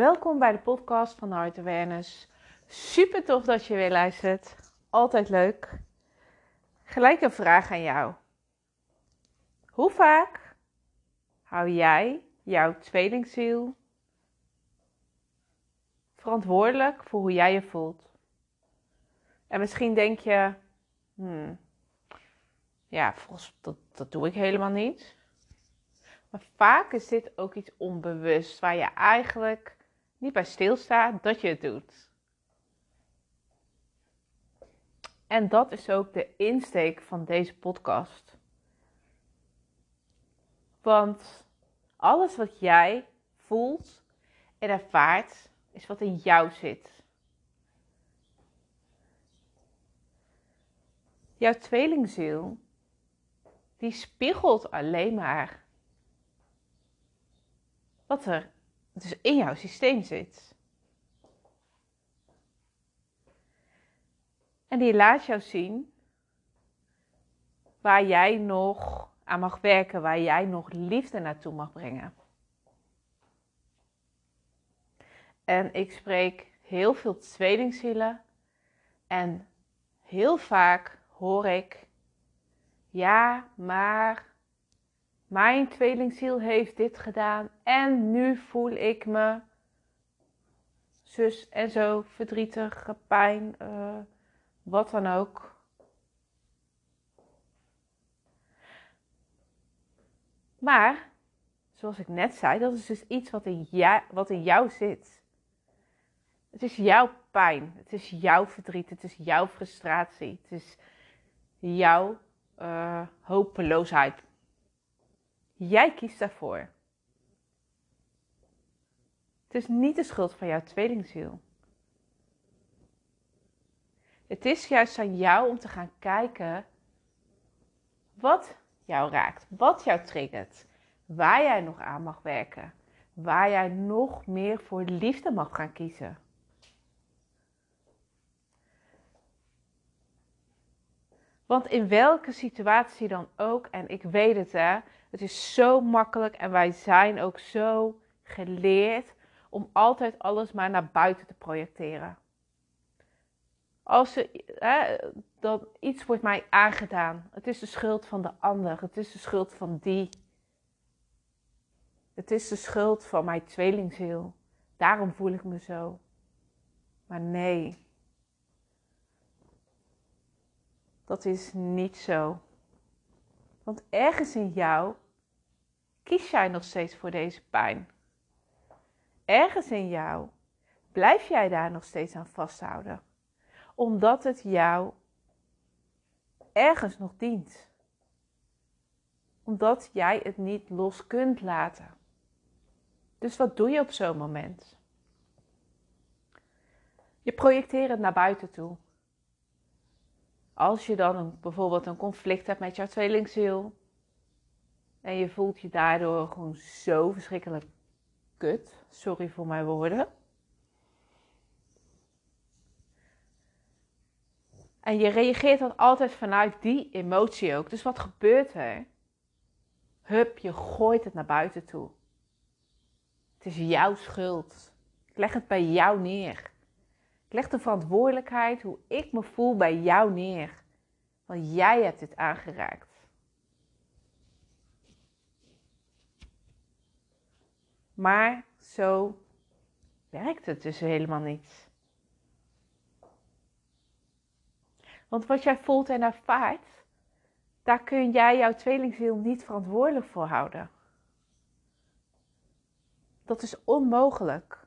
Welkom bij de podcast van Heart Awareness. Super tof dat je weer luistert. Altijd leuk. Gelijk een vraag aan jou. Hoe vaak hou jij jouw tweelingziel verantwoordelijk voor hoe jij je voelt? En misschien denk je, hmm, ja, volgens dat, dat doe ik helemaal niet. Maar vaak is dit ook iets onbewust waar je eigenlijk niet bij stilstaat dat je het doet. En dat is ook de insteek van deze podcast. Want alles wat jij voelt en ervaart, is wat in jou zit. Jouw tweelingziel, die spiegelt alleen maar wat er dus in jouw systeem zit. En die laat jou zien waar jij nog aan mag werken, waar jij nog liefde naartoe mag brengen. En ik spreek heel veel tweelingzielen en heel vaak hoor ik, ja, maar mijn tweelingziel heeft dit gedaan en nu voel ik me zus en zo, verdrietig, pijn, uh, wat dan ook. Maar, zoals ik net zei, dat is dus iets wat in, jou, wat in jou zit. Het is jouw pijn, het is jouw verdriet, het is jouw frustratie, het is jouw uh, hopeloosheid. Jij kiest daarvoor. Het is niet de schuld van jouw tweelingziel. Het is juist aan jou om te gaan kijken wat jou raakt, wat jou triggert, waar jij nog aan mag werken, waar jij nog meer voor liefde mag gaan kiezen. Want in welke situatie dan ook, en ik weet het hè, het is zo makkelijk en wij zijn ook zo geleerd om altijd alles maar naar buiten te projecteren. Als er, hè, dat iets wordt mij aangedaan, het is de schuld van de ander, het is de schuld van die. Het is de schuld van mijn tweelingziel. Daarom voel ik me zo. Maar nee, dat is niet zo. Want ergens in jou kies jij nog steeds voor deze pijn. Ergens in jou blijf jij daar nog steeds aan vasthouden. Omdat het jou ergens nog dient. Omdat jij het niet los kunt laten. Dus wat doe je op zo'n moment? Je projecteert het naar buiten toe. Als je dan een, bijvoorbeeld een conflict hebt met jouw tweelingziel en je voelt je daardoor gewoon zo verschrikkelijk kut, sorry voor mijn woorden. En je reageert dan altijd vanuit die emotie ook. Dus wat gebeurt er? Hup, je gooit het naar buiten toe. Het is jouw schuld. Ik leg het bij jou neer. Ik leg de verantwoordelijkheid hoe ik me voel bij jou neer. Want jij hebt dit aangeraakt. Maar zo werkt het dus helemaal niet. Want wat jij voelt en ervaart, daar kun jij jouw tweelingziel niet verantwoordelijk voor houden. Dat is onmogelijk.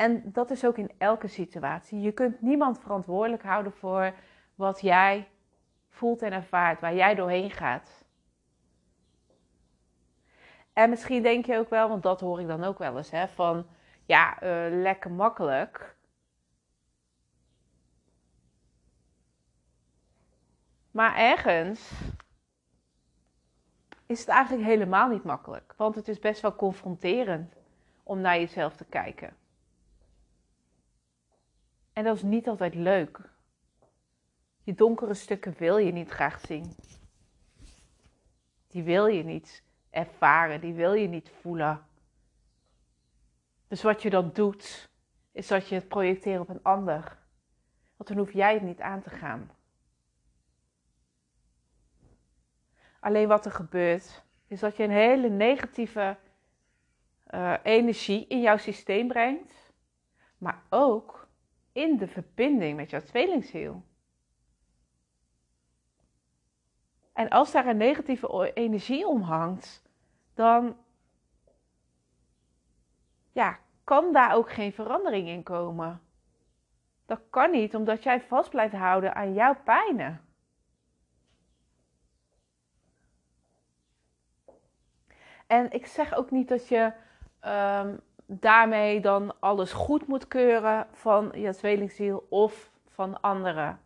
En dat is ook in elke situatie. Je kunt niemand verantwoordelijk houden voor wat jij voelt en ervaart, waar jij doorheen gaat. En misschien denk je ook wel, want dat hoor ik dan ook wel eens, hè, van ja, uh, lekker makkelijk. Maar ergens is het eigenlijk helemaal niet makkelijk, want het is best wel confronterend om naar jezelf te kijken. En dat is niet altijd leuk. Die donkere stukken wil je niet graag zien. Die wil je niet ervaren, die wil je niet voelen. Dus wat je dan doet, is dat je het projecteert op een ander. Want dan hoef jij het niet aan te gaan. Alleen wat er gebeurt, is dat je een hele negatieve uh, energie in jouw systeem brengt, maar ook in de verbinding met jouw tweelingziel. En als daar een negatieve energie om hangt, dan ja, kan daar ook geen verandering in komen. Dat kan niet, omdat jij vast blijft houden aan jouw pijnen. En ik zeg ook niet dat je um, daarmee dan alles goed moet keuren van je tweelingziel of van anderen.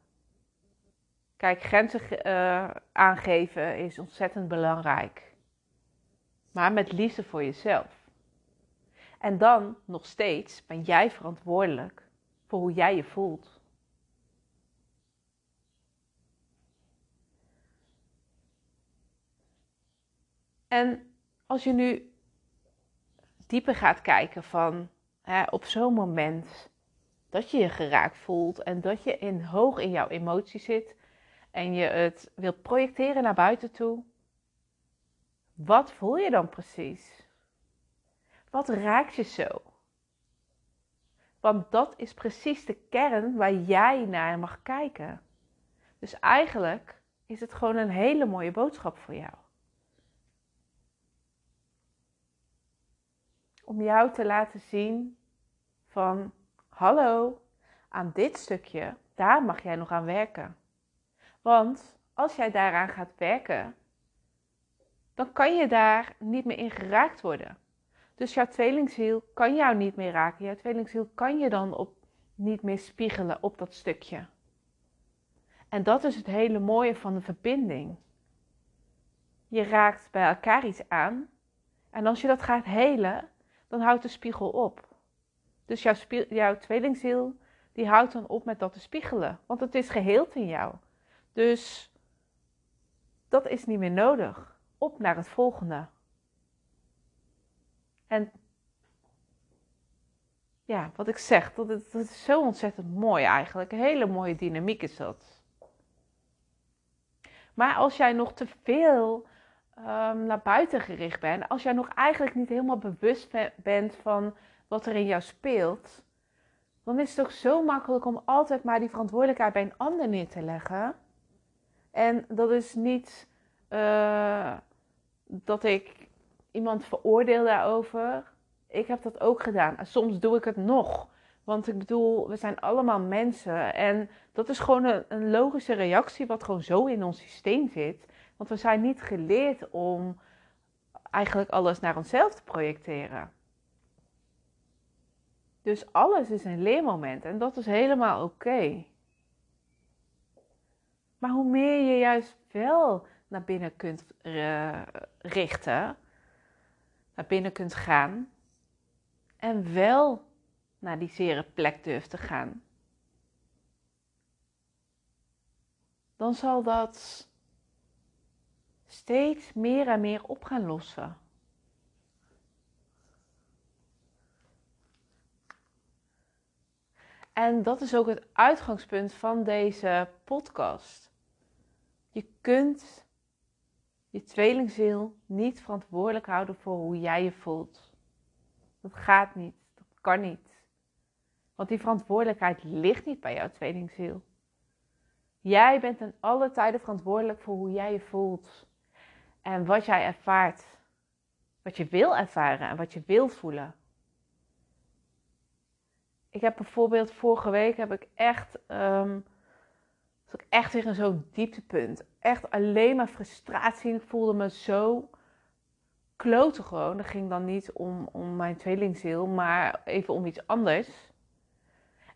Kijk, grenzen uh, aangeven is ontzettend belangrijk. Maar met liefde voor jezelf. En dan nog steeds ben jij verantwoordelijk voor hoe jij je voelt. En als je nu dieper gaat kijken van hè, op zo'n moment dat je je geraakt voelt en dat je in, hoog in jouw emotie zit en je het wilt projecteren naar buiten toe, wat voel je dan precies? Wat raakt je zo? Want dat is precies de kern waar jij naar mag kijken. Dus eigenlijk is het gewoon een hele mooie boodschap voor jou. Om jou te laten zien van hallo, aan dit stukje, daar mag jij nog aan werken. Want als jij daaraan gaat werken, dan kan je daar niet meer in geraakt worden. Dus jouw tweelingziel kan jou niet meer raken. Jouw tweelingziel kan je dan op, niet meer spiegelen op dat stukje. En dat is het hele mooie van de verbinding. Je raakt bij elkaar iets aan. En als je dat gaat helen, dan houdt de spiegel op. Dus jouw, jouw tweelingziel, die houdt dan op met dat te spiegelen. Want het is geheeld in jou. Dus dat is niet meer nodig. Op naar het volgende. En ja, wat ik zeg, dat, dat is zo ontzettend mooi eigenlijk. Een hele mooie dynamiek is dat. Maar als jij nog te veel um, naar buiten gericht bent, als jij nog eigenlijk niet helemaal bewust bent van wat er in jou speelt, dan is het toch zo makkelijk om altijd maar die verantwoordelijkheid bij een ander neer te leggen. En dat is niet uh, dat ik iemand veroordeel daarover. Ik heb dat ook gedaan. En soms doe ik het nog. Want ik bedoel, we zijn allemaal mensen. En dat is gewoon een, een logische reactie, wat gewoon zo in ons systeem zit. Want we zijn niet geleerd om eigenlijk alles naar onszelf te projecteren. Dus alles is een leermoment en dat is helemaal oké. Maar hoe meer je juist wel naar binnen kunt uh, richten, naar binnen kunt gaan en wel naar die zere plek durft te gaan, dan zal dat steeds meer en meer op gaan lossen. En dat is ook het uitgangspunt van deze podcast. Je kunt je tweelingziel niet verantwoordelijk houden voor hoe jij je voelt. Dat gaat niet. Dat kan niet. Want die verantwoordelijkheid ligt niet bij jouw tweelingziel. Jij bent in alle tijden verantwoordelijk voor hoe jij je voelt. En wat jij ervaart. Wat je wil ervaren en wat je wil voelen. Ik heb bijvoorbeeld vorige week heb ik echt, um, ik echt weer zo'n dieptepunt. Echt alleen maar frustratie. Ik voelde me zo kloten gewoon. Dat ging dan niet om, om mijn tweelingziel, maar even om iets anders.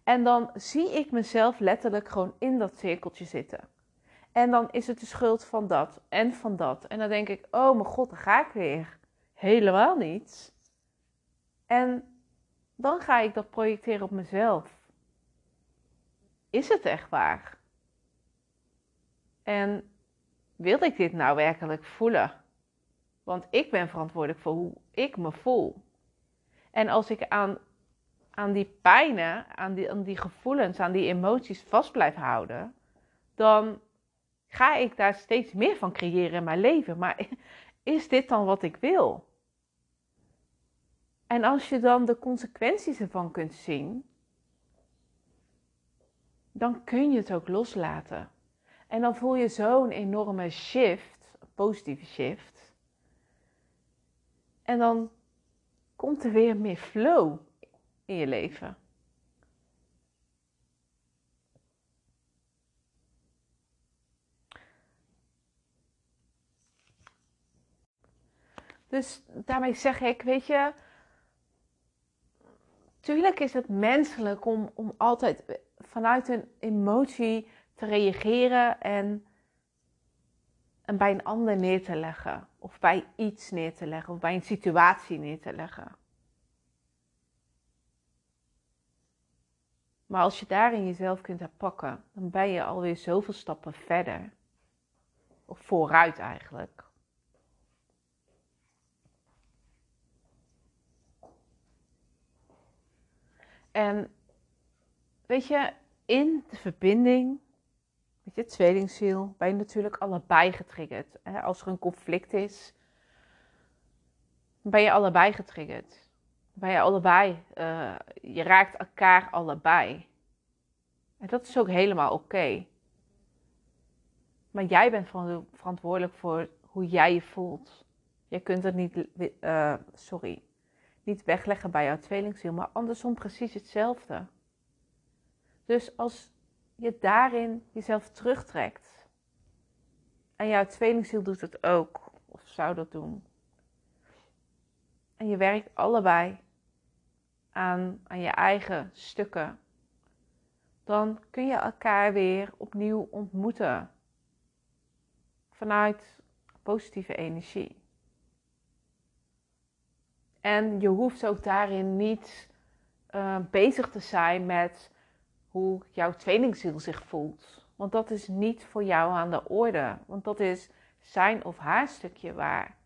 En dan zie ik mezelf letterlijk gewoon in dat cirkeltje zitten. En dan is het de schuld van dat en van dat. En dan denk ik, oh mijn god, dan ga ik weer. Helemaal niet. En dan ga ik dat projecteren op mezelf. Is het echt waar? En wil ik dit nou werkelijk voelen? Want ik ben verantwoordelijk voor hoe ik me voel. En als ik aan, aan die pijnen, aan die, aan die gevoelens, aan die emoties vast blijf houden, dan ga ik daar steeds meer van creëren in mijn leven. Maar is dit dan wat ik wil? En als je dan de consequenties ervan kunt zien, dan kun je het ook loslaten. En dan voel je zo'n enorme shift, een positieve shift. En dan komt er weer meer flow in je leven. Dus daarmee zeg ik, weet je, tuurlijk is het menselijk om, om altijd vanuit een emotie te reageren en, en bij een ander neer te leggen. Of bij iets neer te leggen. Of bij een situatie neer te leggen. Maar als je daarin jezelf kunt herpakken, dan ben je alweer zoveel stappen verder. Of vooruit eigenlijk. En weet je, in de verbinding met je tweelingziel ben je natuurlijk allebei getriggerd. Als er een conflict is, ben je allebei getriggerd. Ben je allebei, uh, je raakt elkaar allebei. En dat is ook helemaal oké. Maar jij bent verantwoordelijk voor hoe jij je voelt. Je kunt het niet, uh, sorry, niet wegleggen bij jouw tweelingziel, maar andersom precies hetzelfde. Dus als je daarin jezelf terugtrekt, en jouw tweelingziel doet het ook, of zou dat doen, en je werkt allebei aan, aan je eigen stukken, dan kun je elkaar weer opnieuw ontmoeten vanuit positieve energie. En je hoeft ook daarin niet uh, bezig te zijn met hoe jouw tweelingziel zich voelt. Want dat is niet voor jou aan de orde. Want dat is zijn of haar stukje waar,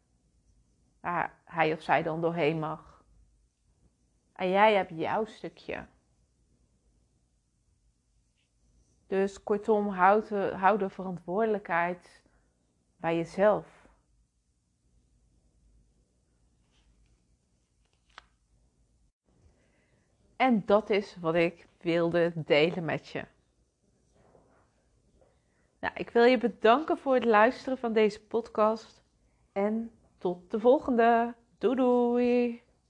hij of zij dan doorheen mag. En jij hebt jouw stukje. Dus kortom, houd de, houd de verantwoordelijkheid bij jezelf. En dat is wat ik wilde delen met je. Nou, ik wil je bedanken voor het luisteren van deze podcast. En tot de volgende. Doei doei!